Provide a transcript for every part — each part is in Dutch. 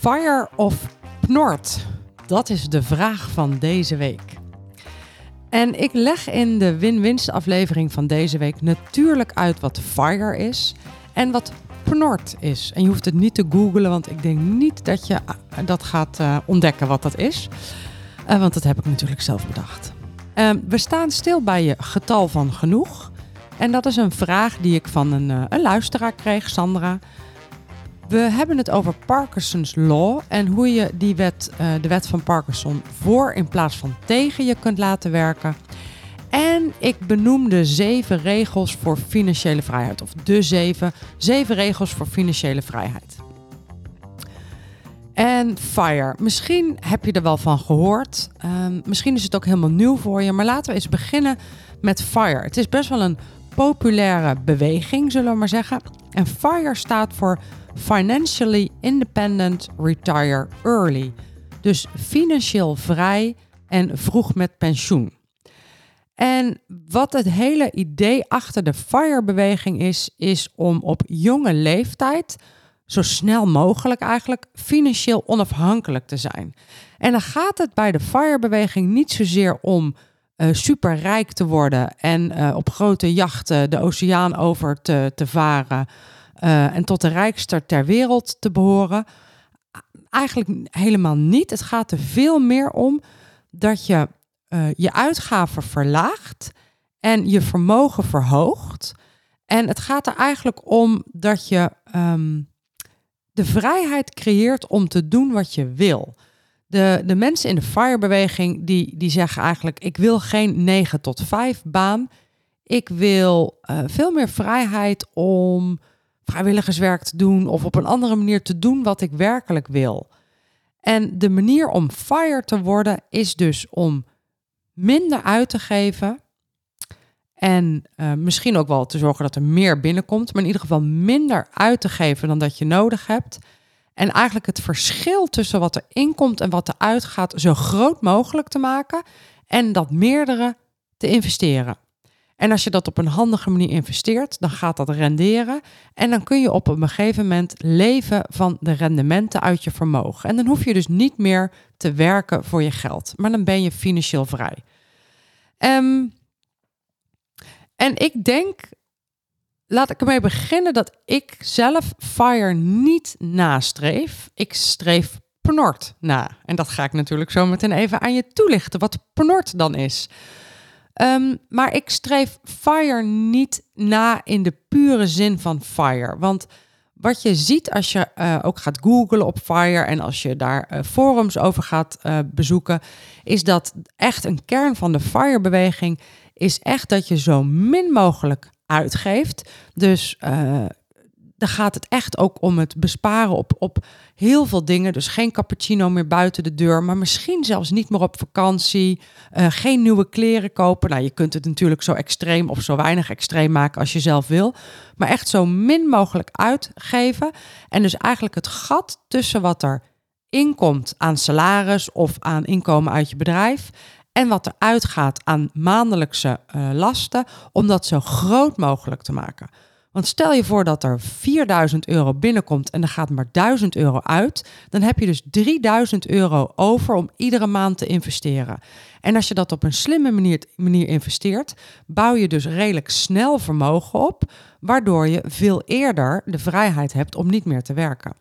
Fire of Pnort? Dat is de vraag van deze week. En ik leg in de win-winst aflevering van deze week natuurlijk uit wat fire is en wat Pnort is. En je hoeft het niet te googlen, want ik denk niet dat je eh, dat gaat uh, ontdekken wat dat is. Uh, want dat heb ik natuurlijk zelf bedacht. Uh, we staan stil bij je getal van genoeg. En dat is een vraag die ik van een, een luisteraar kreeg, Sandra. We hebben het over Parkinson's Law en hoe je die wet, uh, de wet van Parkinson voor in plaats van tegen je kunt laten werken. En ik benoemde zeven regels voor financiële vrijheid, of de zeven, zeven regels voor financiële vrijheid. En FIRE, misschien heb je er wel van gehoord. Um, misschien is het ook helemaal nieuw voor je, maar laten we eens beginnen met FIRE. Het is best wel een populaire beweging, zullen we maar zeggen. En FIRE staat voor Financially Independent Retire Early. Dus financieel vrij en vroeg met pensioen. En wat het hele idee achter de FIRE-beweging is, is om op jonge leeftijd, zo snel mogelijk eigenlijk, financieel onafhankelijk te zijn. En dan gaat het bij de FIRE-beweging niet zozeer om uh, superrijk te worden en uh, op grote jachten de oceaan over te, te varen uh, en tot de rijkste ter wereld te behoren. Eigenlijk helemaal niet. Het gaat er veel meer om dat je uh, je uitgaven verlaagt en je vermogen verhoogt. En het gaat er eigenlijk om dat je um, de vrijheid creëert om te doen wat je wil. De, de mensen in de FIRE-beweging die, die zeggen eigenlijk: ik wil geen 9 tot 5 baan. Ik wil uh, veel meer vrijheid om vrijwilligerswerk te doen of op een andere manier te doen wat ik werkelijk wil. En de manier om fire te worden is dus om minder uit te geven en uh, misschien ook wel te zorgen dat er meer binnenkomt, maar in ieder geval minder uit te geven dan dat je nodig hebt. En eigenlijk het verschil tussen wat er inkomt en wat er uitgaat zo groot mogelijk te maken en dat meerdere te investeren. En als je dat op een handige manier investeert, dan gaat dat renderen. En dan kun je op een gegeven moment leven van de rendementen uit je vermogen. En dan hoef je dus niet meer te werken voor je geld. Maar dan ben je financieel vrij. Um, en ik denk, laat ik ermee beginnen dat ik zelf FIRE niet nastreef. Ik streef PNORT na. En dat ga ik natuurlijk zo meteen even aan je toelichten, wat PNORT dan is. Um, maar ik streef FIRE niet na in de pure zin van FIRE. Want wat je ziet als je uh, ook gaat googlen op FIRE en als je daar uh, forums over gaat uh, bezoeken, is dat echt een kern van de FIRE-beweging is echt dat je zo min mogelijk uitgeeft. Dus dan gaat het echt ook om het besparen op, op heel veel dingen. Dus geen cappuccino meer buiten de deur, maar misschien zelfs niet meer op vakantie. Uh, geen nieuwe kleren kopen. Nou, je kunt het natuurlijk zo extreem of zo weinig extreem maken als je zelf wil. Maar echt zo min mogelijk uitgeven. En dus eigenlijk het gat tussen wat er inkomt aan salaris of aan inkomen uit je bedrijf. En wat er uitgaat aan maandelijkse uh, lasten, om dat zo groot mogelijk te maken. Want stel je voor dat er 4000 euro binnenkomt en er gaat maar 1000 euro uit, dan heb je dus 3000 euro over om iedere maand te investeren. En als je dat op een slimme manier, investeert, bouw je dus redelijk snel vermogen op, waardoor je veel eerder de vrijheid hebt om niet meer te werken.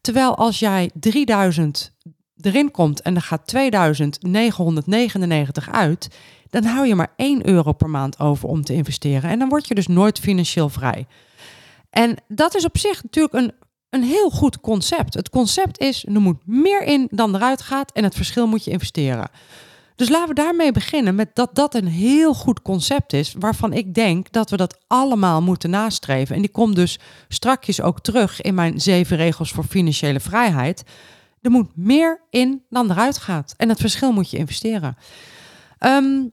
Terwijl als jij 3000 erin komt en er gaat 2999 uit, dan hou je maar 1 euro per maand over om te investeren. En dan word je dus nooit financieel vrij. En dat is op zich natuurlijk een, een heel goed concept. Het concept is, er moet meer in dan eruit gaat en het verschil moet je investeren. Dus laten we daarmee beginnen met dat dat een heel goed concept is, waarvan ik denk dat we dat allemaal moeten nastreven. En die komt dus strakjes ook terug in mijn zeven regels voor financiële vrijheid. Er moet meer in dan eruit gaat. En het verschil moet je investeren. Ehm,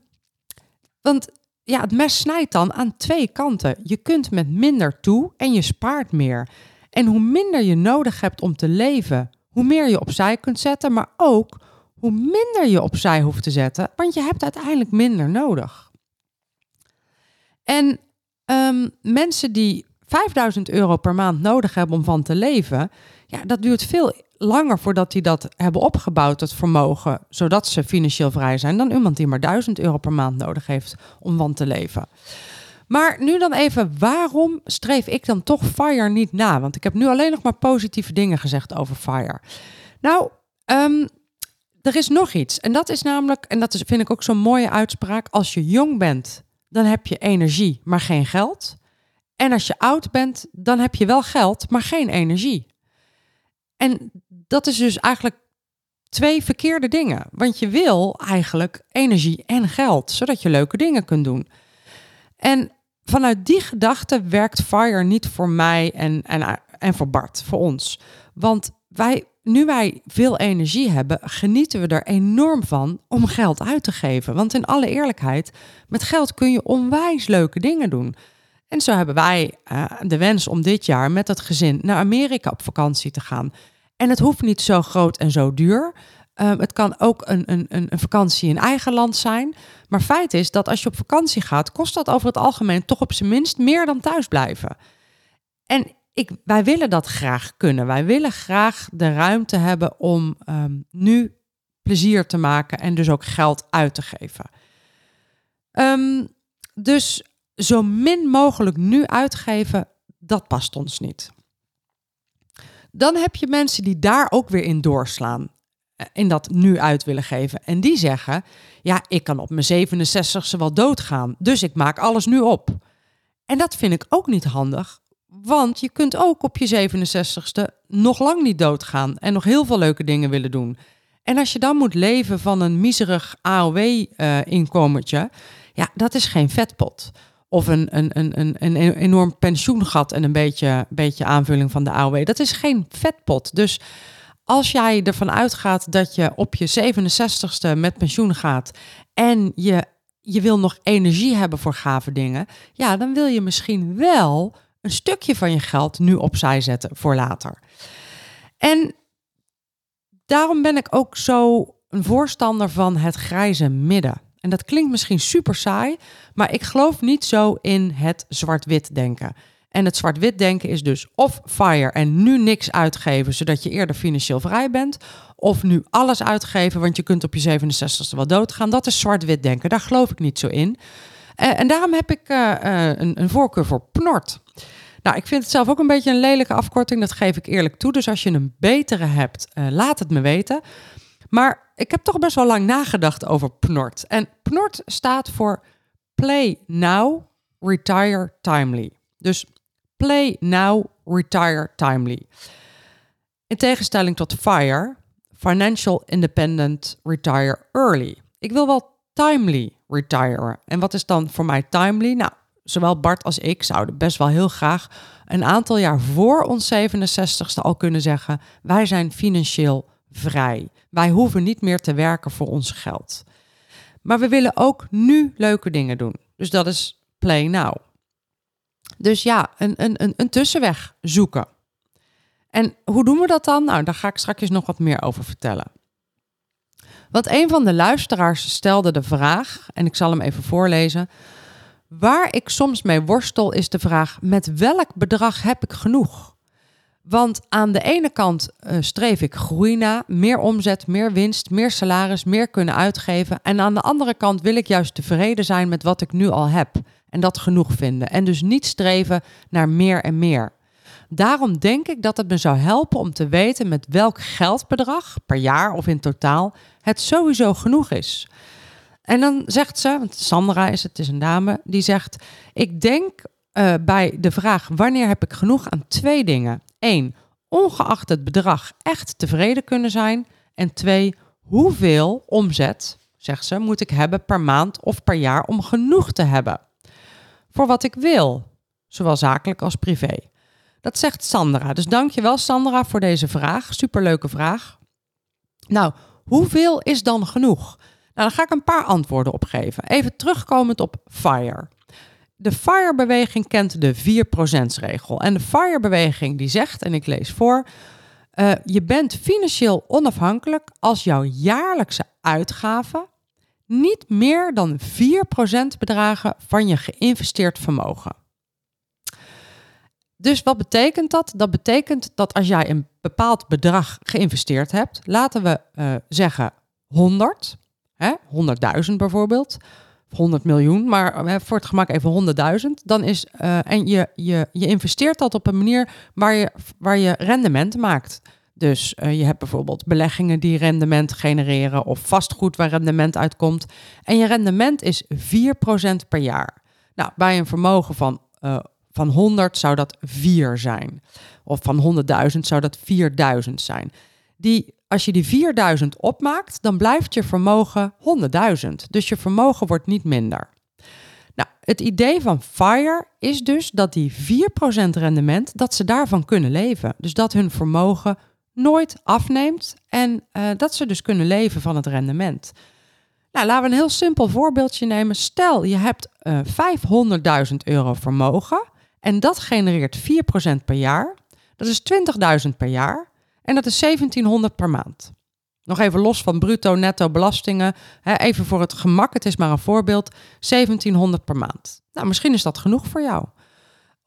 want ja, het mes snijdt dan aan twee kanten. Je kunt met minder toe en je spaart meer. En hoe minder je nodig hebt om te leven, hoe meer je opzij kunt zetten, maar ook hoe minder je opzij hoeft te zetten, want je hebt uiteindelijk minder nodig. En ehm, mensen die 5000 euro per maand nodig hebben om van te leven, ja, dat duurt veel langer voordat die dat hebben opgebouwd, het vermogen, zodat ze financieel vrij zijn, dan iemand die maar 1000 euro per maand nodig heeft om van te leven. Maar nu dan even, waarom streef ik dan toch FIRE niet na? Want ik heb nu alleen nog maar positieve dingen gezegd over FIRE. Nou, um, er is nog iets. En dat is namelijk, en dat is, vind ik ook zo'n mooie uitspraak. Als je jong bent, dan heb je energie, maar geen geld. En als je oud bent, dan heb je wel geld, maar geen energie. En dat is dus eigenlijk twee verkeerde dingen. Want je wil eigenlijk energie en geld, zodat je leuke dingen kunt doen. En vanuit die gedachte werkt FIRE niet voor mij en, en, en voor Bart, voor ons. Want wij nu wij veel energie hebben, genieten we er enorm van om geld uit te geven. Want in alle eerlijkheid, met geld kun je onwijs leuke dingen doen. En zo hebben wij uh, de wens om dit jaar met het gezin naar Amerika op vakantie te gaan. En het hoeft niet zo groot en zo duur. Um, het kan ook een, een, een vakantie in eigen land zijn. Maar feit is dat als je op vakantie gaat, kost dat over het algemeen toch op zijn minst meer dan thuis blijven. En ik, wij willen dat graag kunnen. Wij willen graag de ruimte hebben om um, nu plezier te maken en dus ook geld uit te geven. Um, dus zo min mogelijk nu uitgeven, dat past ons niet. Dan heb je mensen die daar ook weer in doorslaan. Eh, in dat nu uit willen geven. En die zeggen: Ja, ik kan op mijn 67ste wel doodgaan. Dus ik maak alles nu op. En dat vind ik ook niet handig. Want je kunt ook op je 67ste nog lang niet doodgaan en nog heel veel leuke dingen willen doen. En als je dan moet leven van een miserig AOW-inkomertje, uh, ja, dat is geen vetpot. Of een, een, een, een, een enorm pensioengat en een beetje, beetje aanvulling van de AOW. Dat is geen vetpot. Dus als jij ervan uitgaat dat je op je 67ste met pensioen gaat en je, je wil nog energie hebben voor gave dingen, ja, dan wil je misschien wel een stukje van je geld nu opzij zetten voor later. En daarom ben ik ook zo een voorstander van het grijze midden. En dat klinkt misschien super saai, maar ik geloof niet zo in het zwart-wit denken. En het zwart-wit denken is dus of fire en nu niks uitgeven, zodat je eerder financieel vrij bent. Of nu alles uitgeven, want je kunt op je 67ste wel doodgaan. Dat is zwart-wit denken. Daar geloof ik niet zo in. Uh, en daarom heb ik uh, uh, een, een, voorkeur voor PNORT. Nou, ik vind het zelf ook een beetje een lelijke afkorting, dat geef ik eerlijk toe. Dus als je een betere hebt, laat het me weten. Maar ik heb toch best wel lang nagedacht over PNORT. En PNORT staat voor Play Now, Retire Timely. Dus Play Now, Retire Timely. In tegenstelling tot FIRE, Financial Independent Retire Early. Ik wil wel timely retiren. En wat is dan voor mij timely? Nou, zowel Bart als ik zouden best wel heel graag een aantal jaar voor ons 67ste al kunnen zeggen: wij zijn financieel vrij. Wij hoeven niet meer te werken voor ons geld. Maar we willen ook nu leuke dingen doen. Dus dat is play now. Dus ja, een, een, een, een tussenweg zoeken. En hoe doen we dat dan? Nou, daar ga ik straks nog wat meer over vertellen. Want een van de luisteraars stelde de vraag, en ik zal hem even voorlezen. Waar ik soms mee worstel is de vraag: met welk bedrag heb ik genoeg? Want aan de ene kant uh, streef ik groei na, meer omzet, meer winst, meer salaris, meer kunnen uitgeven. En aan de andere kant wil ik juist tevreden zijn met wat ik nu al heb en dat genoeg vinden. En dus niet streven naar meer en meer. Daarom denk ik dat het me zou helpen om te weten met welk geldbedrag per jaar of in totaal het sowieso genoeg is. En dan zegt ze, want Sandra is het, is een dame, die zegt: Ik denk uh, bij de vraag wanneer heb ik genoeg aan twee dingen. Eén, ongeacht het bedrag echt tevreden kunnen zijn. En twee, hoeveel omzet, zegt ze, moet ik hebben per maand of per jaar om genoeg te hebben? Voor wat ik wil, zowel zakelijk als privé. Dat zegt Sandra. Dus dankjewel Sandra voor deze vraag. Superleuke vraag. Nou, hoeveel is dan genoeg? Nou, daar ga ik een paar antwoorden op geven. Even terugkomend op FIRE. De FIRE-beweging kent de 4%-regel. En de FIRE-beweging die zegt, en ik lees voor... Uh, je bent financieel onafhankelijk als jouw jaarlijkse uitgaven niet meer dan 4% bedragen van je geïnvesteerd vermogen. Dus wat betekent dat? Dat betekent dat als jij een bepaald bedrag geïnvesteerd hebt, laten we uh, zeggen 100, 100.000 bijvoorbeeld, 100 miljoen, maar voor het gemak even 100.000, dan is uh, en je, je, je investeert dat op een manier waar je, waar je rendement maakt. Dus uh, je hebt bijvoorbeeld beleggingen die rendement genereren of vastgoed waar rendement uitkomt. En je rendement is 4% per jaar. Nou, bij een vermogen van, uh, van 100 zou dat 4 zijn. Of van 100.000 zou dat 4000 zijn. Die, als je die 4000 opmaakt, dan blijft je vermogen 100.000. Dus je vermogen wordt niet minder. Nou, het idee van FIRE is dus dat die 4% rendement, dat ze daarvan kunnen leven. Dus dat hun vermogen nooit afneemt en uh, dat ze dus kunnen leven van het rendement. Nou, laten we een heel simpel voorbeeldje nemen. Stel, je hebt uh, eh, 500.000 euro vermogen en dat genereert 4% per jaar. Dat is 20.000 per jaar en dat is 1700 per maand. Nog even los van bruto, netto belastingen. Even voor het gemak, het is maar een voorbeeld. 1700 per maand. Nou, misschien is dat genoeg voor jou.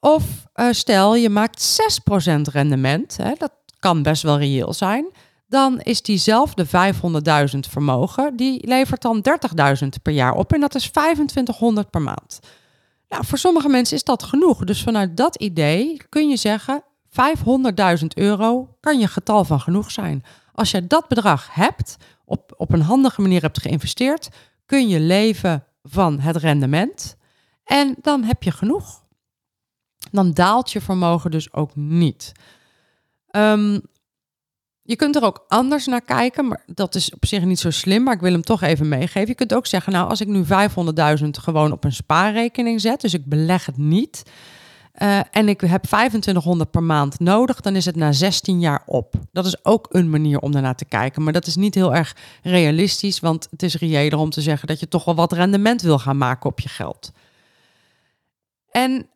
Of uh, stel, je maakt 6% rendement. Hè, dat kan best wel reëel zijn. Dan is diezelfde 500.000 vermogen, die levert dan 30.000 per jaar op en dat is 2500 per maand. Nou, voor sommige mensen is dat genoeg. Dus vanuit dat idee kun je zeggen, 500.000 euro kan je getal van genoeg zijn. Als je dat bedrag hebt, op, op een handige manier hebt geïnvesteerd, kun je leven van het rendement en dan heb je genoeg. Dan daalt je vermogen dus ook niet. Um, je kunt er ook anders naar kijken, maar dat is op zich niet zo slim, maar ik wil hem toch even meegeven. Je kunt ook zeggen, nou, als ik nu 500.000 gewoon op een spaarrekening zet, dus ik beleg het niet, uh, en ik heb 2500 per maand nodig, dan is het na 16 jaar op. Dat is ook een manier om daarnaar te kijken, maar dat is niet heel erg realistisch, want het is reëler om te zeggen dat je toch wel wat rendement wil gaan maken op je geld. En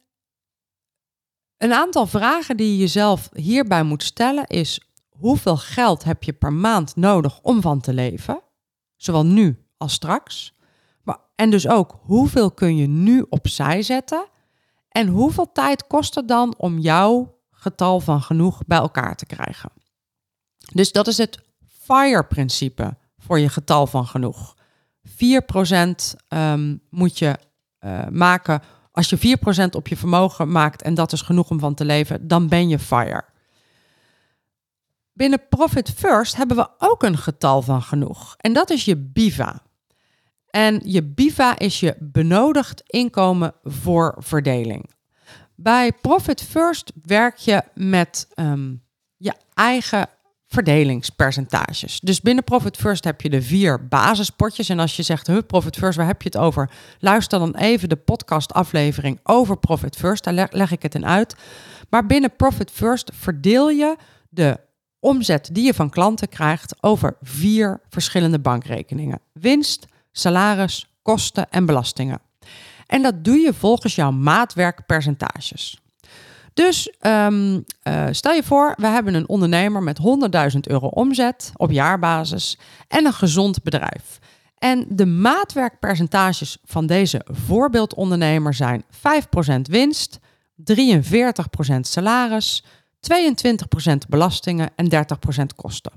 een aantal vragen die je jezelf hierbij moet stellen is: hoeveel geld heb je per maand nodig om van te leven? Zowel nu als straks. En dus ook hoeveel kun je nu opzij zetten? En hoeveel tijd kost het dan om jouw getal van genoeg bij elkaar te krijgen? Dus dat is het FIRE-principe voor je getal van genoeg. 4% um, ehm, moet je uh, maken als je 4% op je vermogen maakt en dat is genoeg om van te leven, dan ben je fire. Binnen Profit First hebben we ook een getal van genoeg. En dat is je BIVA. En je BIVA is je benodigd inkomen voor verdeling. Bij Profit First werk je met um, je eigen verdelingspercentages. Dus binnen Profit First heb je de vier basispotjes. En als je zegt, huh, Profit First, waar heb je het over? Luister dan even de podcastaflevering over Profit First. Daar leg ik het in uit. Maar binnen Profit First verdeel je de omzet die je van klanten krijgt over vier verschillende bankrekeningen. Winst, salaris, kosten en belastingen. En dat doe je volgens jouw maatwerkpercentages. Dus um, uh, stel je voor, we hebben een ondernemer met 100.000 euro omzet op jaarbasis en een gezond bedrijf. En de maatwerkpercentages van deze voorbeeldondernemer zijn 5% winst, 43% salaris, 22% belastingen en 30% kosten.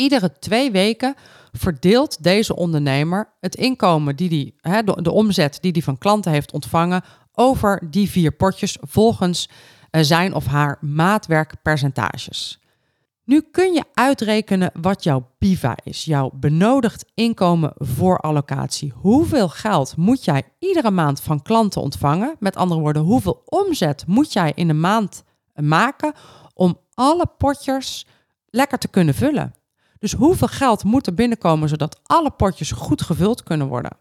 Iedere twee weken verdeelt deze ondernemer het inkomen die die, de, de omzet die hij van klanten heeft ontvangen over die vier potjes volgens uh, zijn of haar maatwerkpercentages. Nu kun je uitrekenen wat jouw PIVA is, jouw benodigd inkomen voor allocatie. Hoeveel geld moet jij iedere maand van klanten ontvangen? Met andere woorden, hoeveel omzet moet jij in een maand maken om alle potjes lekker te kunnen vullen? Dus hoeveel geld moet er binnenkomen zodat alle potjes goed gevuld kunnen worden?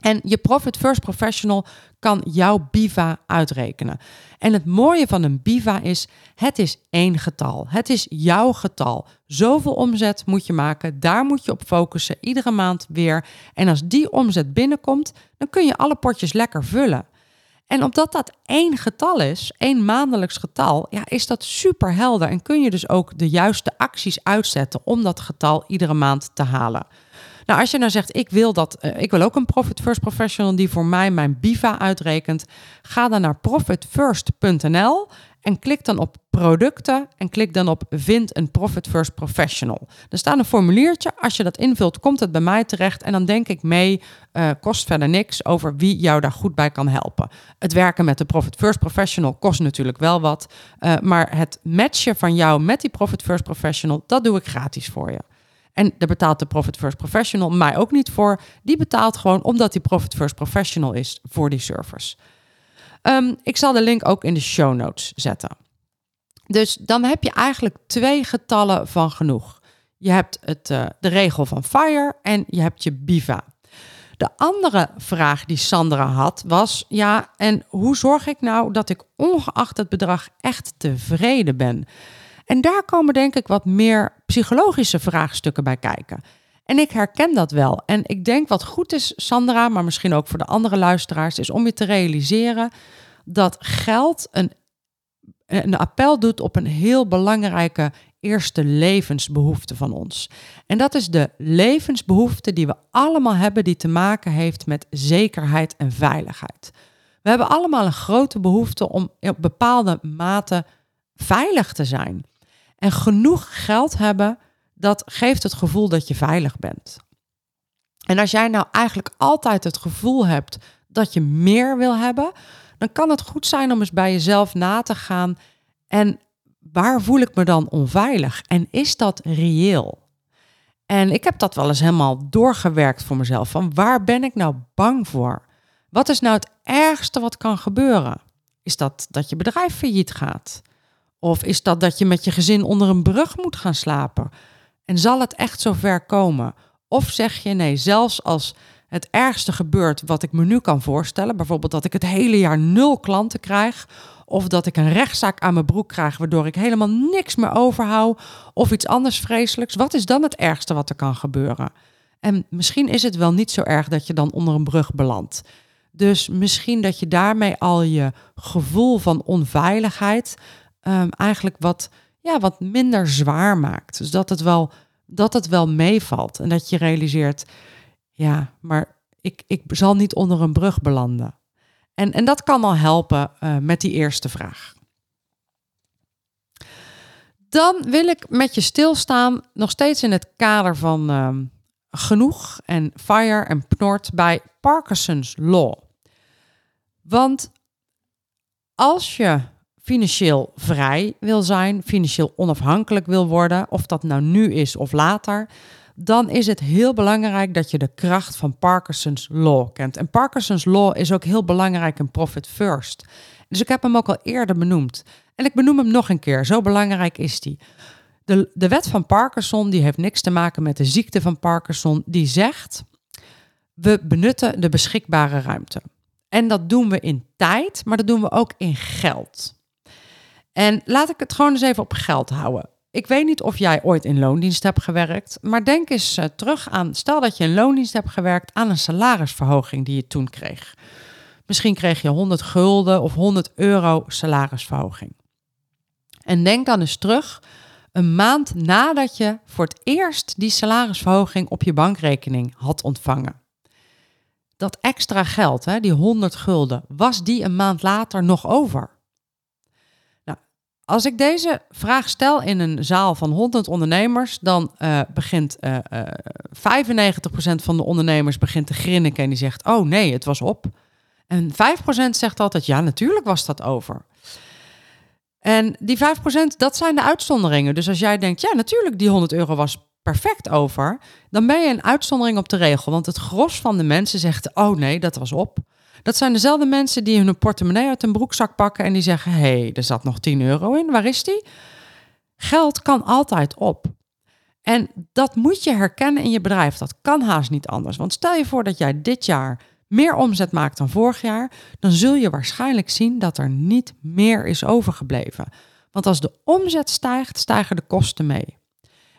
En je Profit First Professional kan jouw BIVA uitrekenen. En het mooie van een BIVA is, het is één getal. Het is jouw getal. Zoveel omzet moet je maken, daar moet je op focussen, iedere maand weer. En als die omzet binnenkomt, dan kun je alle potjes lekker vullen. En omdat dat één getal is, één maandelijks getal, ja, is dat super helder en kun je dus ook de juiste acties uitzetten om dat getal iedere maand te halen. Nou, als je nou zegt, ik wil dat, uh, ik wil ook een Profit First Professional die voor mij mijn BIVA uitrekent, ga dan naar profitfirst.nl en klik dan op producten en klik dan op vind een Profit First Professional. Er staat een formuliertje. Als je dat invult, komt het bij mij terecht en dan denk ik mee, uh, kost verder niks over wie jou daar goed bij kan helpen. Het werken met de Profit First Professional kost natuurlijk wel wat, uh, maar het matchen van jou met die Profit First Professional, dat doe ik gratis voor je. En daar betaalt de Profit First Professional mij ook niet voor. Die betaalt gewoon omdat die Profit First Professional is voor die servers. Um, ik zal de link ook in de show notes zetten. Dus dan heb je eigenlijk twee getallen van genoeg. Je hebt het, uh, de regel van FIRE en je hebt je BIVA. De andere vraag die Sandra had was: ja, en hoe zorg ik nou dat ik ongeacht het bedrag echt tevreden ben? En daar komen denk ik wat meer psychologische vraagstukken bij kijken. En ik herken dat wel. En ik denk wat goed is, Sandra, maar misschien ook voor de andere luisteraars, is om je te realiseren dat geld een, een appel doet op een heel belangrijke eerste levensbehoefte van ons. En dat is de levensbehoefte die we allemaal hebben, die te maken heeft met zekerheid en veiligheid. We hebben allemaal een grote behoefte om op bepaalde mate veilig te zijn. En genoeg geld hebben, dat geeft het gevoel dat je veilig bent. En als jij nou eigenlijk altijd het gevoel hebt dat je meer wil hebben, dan kan het goed zijn om eens bij jezelf na te gaan. En waar voel ik me dan onveilig? En is dat reëel? En ik heb dat wel eens helemaal doorgewerkt voor mezelf. Van waar ben ik nou bang voor? Wat is nou het ergste wat kan gebeuren? Is dat dat je bedrijf failliet gaat? Of is dat dat je met je gezin onder een brug moet gaan slapen? En zal het echt zover komen? Of zeg je nee, zelfs als het ergste gebeurt wat ik me nu kan voorstellen, bijvoorbeeld dat ik het hele jaar nul klanten krijg, of dat ik een rechtszaak aan mijn broek krijg waardoor ik helemaal niks meer overhoud, of iets anders vreselijks, wat is dan het ergste wat er kan gebeuren? En misschien is het wel niet zo erg dat je dan onder een brug belandt. Dus misschien dat je daarmee al je gevoel van onveiligheid um, eigenlijk wat, ja, wat minder zwaar maakt. Dus dat het, wel, dat het wel meevalt. En dat je realiseert, ja, maar ik, ik zal niet onder een brug belanden. En, en dat kan al helpen uh, met die eerste vraag. Dan wil ik met je stilstaan, nog steeds in het kader van uh, genoeg en fire en pnort bij Parkinson's Law. Want als je financieel vrij wil zijn, financieel onafhankelijk wil worden, of dat nou nu is of later, dan is het heel belangrijk dat je de kracht van Parkinson's Law kent. En Parkinson's Law is ook heel belangrijk in Profit First. Dus ik heb hem ook al eerder benoemd. En ik benoem hem nog een keer, zo belangrijk is die. De, de wet van Parkinson die heeft niks te maken met de ziekte van Parkinson. Die zegt, we benutten de beschikbare ruimte. En dat doen we in tijd, maar dat doen we ook in geld. En laat ik het gewoon eens even op geld houden. Ik weet niet of jij ooit in loondienst hebt gewerkt, maar denk eens uh, terug aan, stel dat je in loondienst hebt gewerkt aan een salarisverhoging die je toen kreeg. Misschien kreeg je 100 gulden of 100 euro salarisverhoging. En denk dan eens terug, een maand nadat je voor het eerst die salarisverhoging op je bankrekening had ontvangen. Dat extra geld, hè, die 100 gulden, was die een maand later nog over? Als ik deze vraag stel in een zaal van 100 ondernemers, dan uh, begint uh, uh, 95% van de ondernemers begint te grinniken en die zegt: Oh nee, het was op. En 5% zegt altijd: Ja, natuurlijk was dat over. En die 5%, dat zijn de uitzonderingen. Dus als jij denkt: Ja, natuurlijk, die 100 euro was perfect over, dan ben je een uitzondering op de regel. Want het gros van de mensen zegt: Oh nee, dat was op. Dat zijn dezelfde mensen die hun portemonnee uit een broekzak pakken en die zeggen: hé, hey, er zat nog 10 euro in, waar is die? Geld kan altijd op. En dat moet je herkennen in je bedrijf. Dat kan haast niet anders. Want stel je voor dat jij dit jaar meer omzet maakt dan vorig jaar, dan zul je waarschijnlijk zien dat er niet meer is overgebleven. Want als de omzet stijgt, stijgen de kosten mee.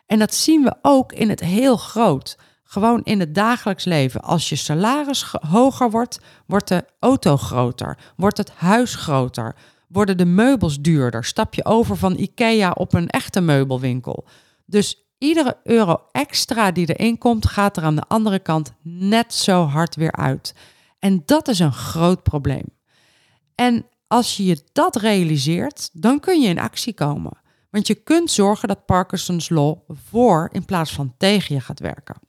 En dat zien we ook in het heel groot. Gewoon in het dagelijks leven. Als je salaris hoger wordt, wordt de auto groter, wordt het huis groter, worden de meubels duurder, stap je over van IKEA op een echte meubelwinkel. Dus iedere euro extra die erin komt, gaat er aan de andere kant net zo hard weer uit. En dat is een groot probleem. En als je je dat realiseert, dan kun je in actie komen. Want je kunt zorgen dat Parkinson's Law voor in plaats van tegen je gaat werken.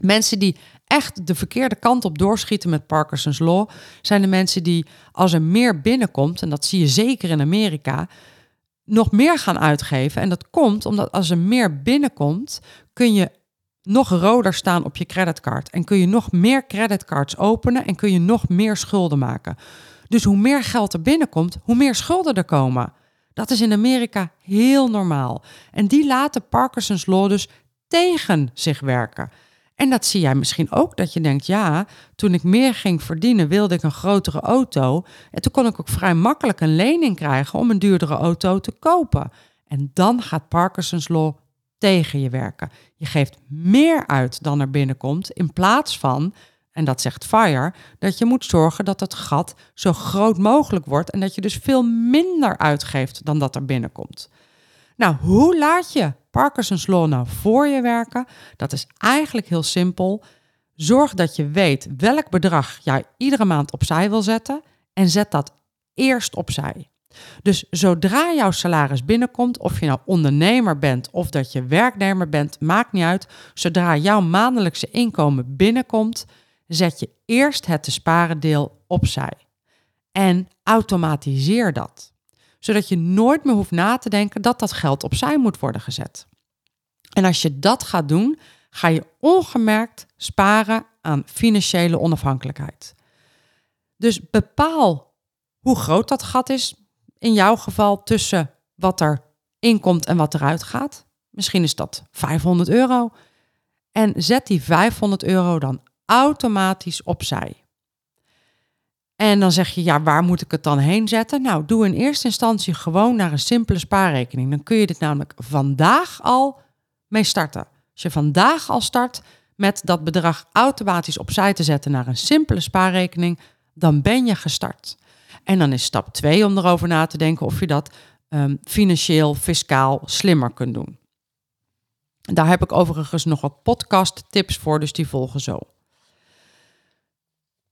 Mensen die echt de verkeerde kant op doorschieten met Parkinson's Law zijn de mensen die als er meer binnenkomt, en dat zie je zeker in Amerika, nog meer gaan uitgeven. En dat komt omdat als er meer binnenkomt, kun je nog roder staan op je creditcard. En kun je nog meer creditcards openen en kun je nog meer schulden maken. Dus hoe meer geld er binnenkomt, hoe meer schulden er komen. Dat is in Amerika heel normaal. En die laten Parkinson's Law dus tegen zich werken. En dat zie jij misschien ook, dat je denkt, ja, toen ik meer ging verdienen, wilde ik een grotere auto. En toen kon ik ook vrij makkelijk een lening krijgen om een duurdere auto te kopen. En dan gaat Parkinson's Law tegen je werken. Je geeft meer uit dan er binnenkomt, in plaats van, en dat zegt FIRE, dat je moet zorgen dat het gat zo groot mogelijk wordt en dat je dus veel minder uitgeeft dan dat er binnenkomt. Nou, hoe laat je Parkinson's Law nou voor je werken? Dat is eigenlijk heel simpel. Zorg dat je weet welk bedrag jij iedere maand opzij wil zetten en zet dat eerst opzij. Dus zodra jouw salaris binnenkomt, of je nou ondernemer bent of dat je werknemer bent, maakt niet uit. Zodra jouw maandelijkse inkomen binnenkomt, zet je eerst het te sparen deel opzij. En automatiseer dat zodat je nooit meer hoeft na te denken dat dat geld opzij moet worden gezet. En als je dat gaat doen, ga je ongemerkt sparen aan financiële onafhankelijkheid. Dus bepaal hoe groot dat gat is, in jouw geval tussen wat er inkomt en wat eruit gaat. Misschien is dat 500 euro. En zet die 500 euro dan automatisch opzij. En dan zeg je, ja, waar moet ik het dan heen zetten? Nou, doe in eerste instantie gewoon naar een simpele spaarrekening. Dan kun je dit namelijk vandaag al mee starten. Als je vandaag al start met dat bedrag automatisch opzij te zetten naar een simpele spaarrekening, dan ben je gestart. En dan is stap 2 om erover na te denken of je dat um, financieel, fiscaal slimmer kunt doen. Daar heb ik overigens nog wat podcast tips voor, dus die volgen zo.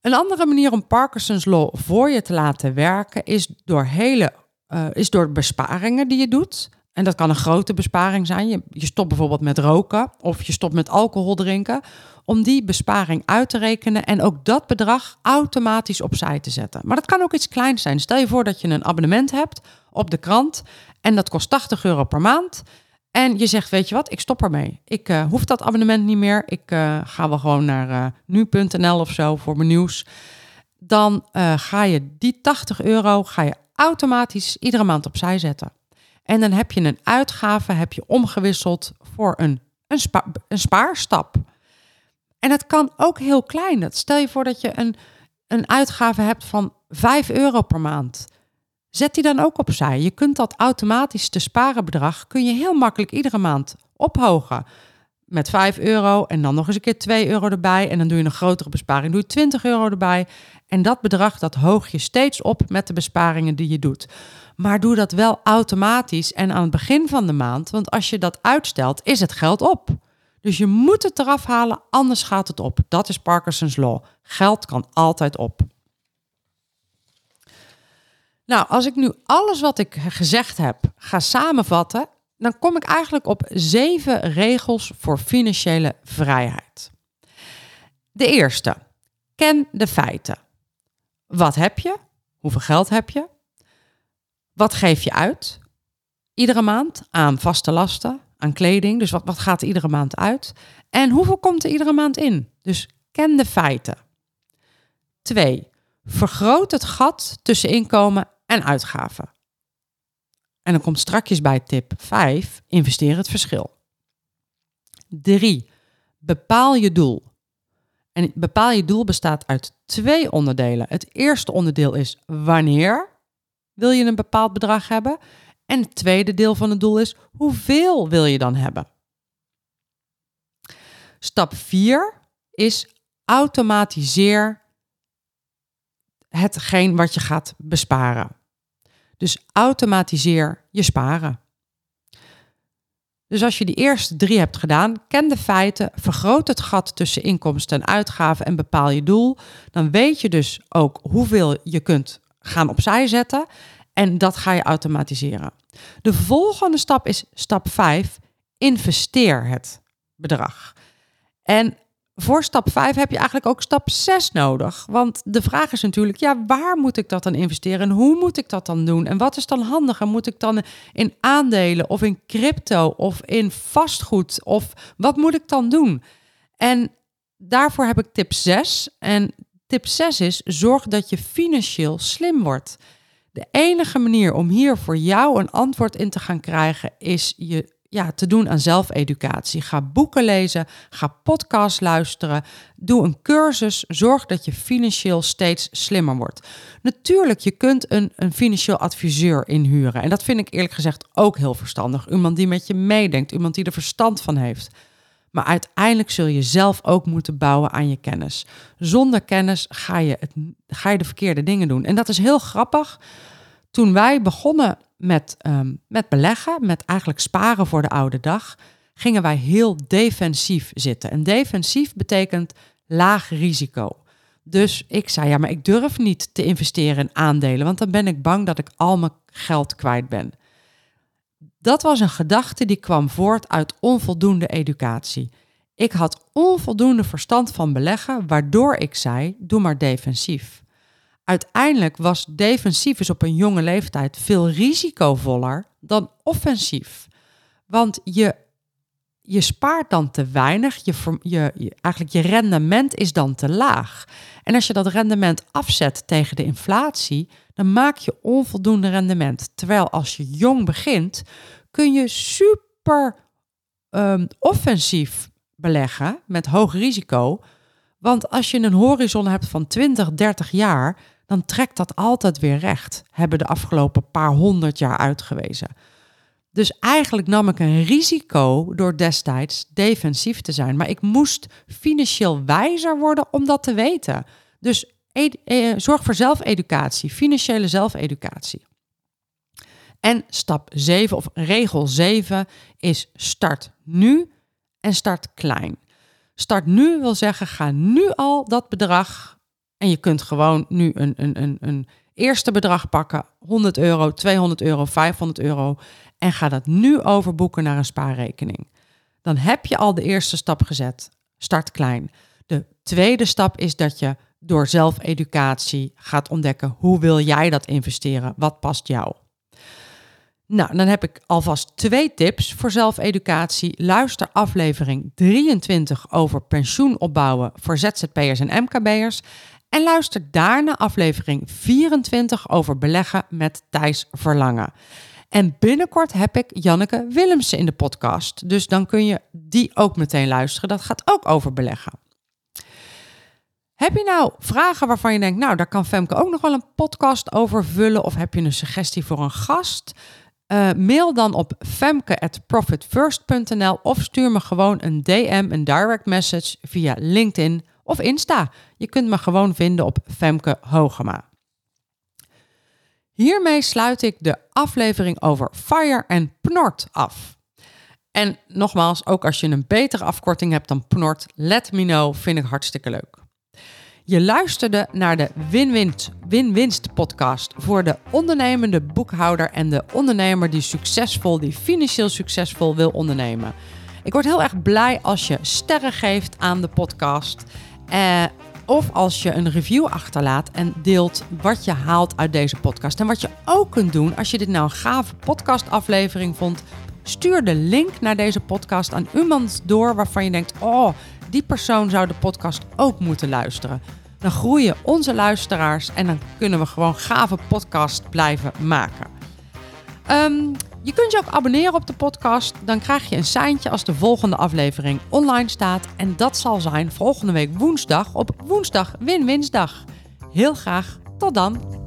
Een andere manier om Parkinson's Law voor je te laten werken is door, hele, uh, is door besparingen die je doet. En dat kan een grote besparing zijn. Je, je stopt bijvoorbeeld met roken of je stopt met alcohol drinken. Om die besparing uit te rekenen en ook dat bedrag automatisch opzij te zetten. Maar dat kan ook iets kleins zijn. Stel je voor dat je een abonnement hebt op de krant en dat kost 80 euro per maand. En je zegt, weet je wat, ik stop ermee. Ik uh, hoef dat abonnement niet meer. Ik uh, ga wel gewoon naar uh, nu.nl of zo voor mijn nieuws. Dan ga je die 80 euro ga je automatisch iedere maand opzij zetten. En dan heb je een uitgave heb je omgewisseld voor een, een, spa, een spaarstap. En het kan ook heel klein. Stel je voor dat je een, een uitgave hebt van 5 euro per maand. Zet die dan ook opzij. Je kunt dat automatisch te sparen bedrag kun je heel makkelijk iedere maand ophogen. Met 5 euro en dan nog eens een keer 2 euro erbij. En dan doe je een grotere besparing. Doe je 20 euro erbij. En dat bedrag dat hoog je steeds op met de besparingen die je doet. Maar doe dat wel automatisch en aan het begin van de maand. Want als je dat uitstelt, is het geld op. Dus je moet het eraf halen, anders gaat het op. Dat is Parkinson's Law. Geld kan altijd op. Nou, als ik nu alles wat ik gezegd heb ga samenvatten, dan kom ik eigenlijk op zeven regels voor financiële vrijheid. De eerste, ken de feiten. Wat heb je? Hoeveel geld heb je? Wat geef je uit? Iedere maand aan vaste lasten, aan kleding. Dus wat, wat gaat er iedere maand uit? En hoeveel komt er iedere maand in? Dus ken de feiten. Twee, vergroot het gat tussen inkomen en uitgaven. En dan komt strakjes bij tip 5, investeer het verschil. 3. Bepaal je doel. En bepaal je doel bestaat uit twee onderdelen. Het eerste onderdeel is wanneer wil je een bepaald bedrag hebben? En het tweede deel van het doel is hoeveel wil je dan hebben? Stap 4 is automatiseer hetgeen wat je gaat besparen. Dus automatiseer je sparen. Dus als je die eerste drie hebt gedaan, ken de feiten, vergroot het gat tussen inkomsten en uitgaven en bepaal je doel. Dan weet je dus ook hoeveel je kunt gaan opzij zetten en dat ga je automatiseren. De volgende stap is stap 5, investeer het bedrag. En voor stap 5 heb je eigenlijk ook stap 6 nodig. Want de vraag is natuurlijk, ja, waar moet ik dat dan investeren en hoe moet ik dat dan doen? En wat is dan handiger? Moet ik dan in aandelen of in crypto of in vastgoed of wat moet ik dan doen? En daarvoor heb ik tip 6. En tip 6 is, zorg dat je financieel slim wordt. De enige manier om hier voor jou een antwoord in te gaan krijgen is je ja, te doen aan zelfeducatie. Ga boeken lezen, ga podcasts luisteren, doe een cursus, zorg dat je financieel steeds slimmer wordt. Natuurlijk, je kunt een, een financieel adviseur inhuren en dat vind ik eerlijk gezegd ook heel verstandig. Iemand die met je meedenkt, iemand die er verstand van heeft. Maar uiteindelijk zul je zelf ook moeten bouwen aan je kennis. Zonder kennis ga je, het, ga je de verkeerde dingen doen. En dat is heel grappig. Toen wij begonnen met, um, met beleggen, met eigenlijk sparen voor de oude dag, gingen wij heel defensief zitten. En defensief betekent laag risico. Dus ik zei, ja, maar ik durf niet te investeren in aandelen, want dan ben ik bang dat ik al mijn geld kwijt ben. Dat was een gedachte die kwam voort uit onvoldoende educatie. Ik had onvoldoende verstand van beleggen, waardoor ik zei: doe maar defensief. Uiteindelijk was defensief op een jonge leeftijd veel risicovoller dan offensief. Want je, je spaart dan te weinig, je, je, eigenlijk je rendement is dan te laag. En als je dat rendement afzet tegen de inflatie, dan maak je onvoldoende rendement. Terwijl als je jong begint, kun je super um, offensief beleggen met hoog risico. Want als je een horizon hebt van 20, 30 jaar, dan trekt dat altijd weer recht, hebben de afgelopen paar honderd jaar uitgewezen. Dus eigenlijk nam ik een risico door destijds defensief te zijn. Maar ik moest financieel wijzer worden om dat te weten. Dus eh, zorg voor zelfeducatie, financiële zelfeducatie. En stap 7 of regel 7 is start nu en start klein. Start nu wil zeggen, ga nu al dat bedrag en je kunt gewoon nu een, een, een, een eerste bedrag pakken, 100 euro, 200 euro, 500 euro, en ga dat nu overboeken naar een spaarrekening. Dan heb je al de eerste stap gezet. Start klein. De tweede stap is dat je door zelfeducatie gaat ontdekken hoe wil jij dat investeren, wat past jou. Nou, dan heb ik alvast twee tips voor zelfeducatie. Luister aflevering 23 over pensioen opbouwen voor ZZP'ers en MKB'ers. En luister daarna aflevering 24 over beleggen met Thijs Verlangen. En binnenkort heb ik Janneke Willemsen in de podcast. Dus dan kun je die ook meteen luisteren. Dat gaat ook over beleggen. Heb je nou vragen waarvan je denkt, nou, daar kan Femke ook nog wel een podcast over vullen? Of heb je een suggestie voor een gast? Uh, mail dan op femke@profitfirst.nl of stuur me gewoon een DM, een direct message via LinkedIn of Insta. Je kunt me gewoon vinden op Femke Hogema. Hiermee sluit ik de aflevering over Fire en Pnort af. En nogmaals, ook als je een betere afkorting hebt dan Pnort, let me know, vind ik hartstikke leuk. Je luisterde naar de Win-Winst podcast voor de ondernemende boekhouder en de ondernemer die succesvol, die financieel succesvol wil ondernemen. Ik word heel erg blij als je sterren geeft aan de podcast. Eh, of als je een review achterlaat en deelt wat je haalt uit deze podcast. En wat je ook kunt doen als je dit nou een gave podcastaflevering vond. Stuur de link naar deze podcast aan iemand door waarvan je denkt: oh, die persoon zou de podcast ook moeten luisteren. Dan groeien onze luisteraars en dan kunnen we gewoon gave podcast blijven maken. Um, Je kunt je ook abonneren op de podcast. Dan krijg je een seintje als de volgende aflevering online staat. En dat zal zijn volgende week woensdag op woensdag Win-Winsdag. Heel graag tot dan.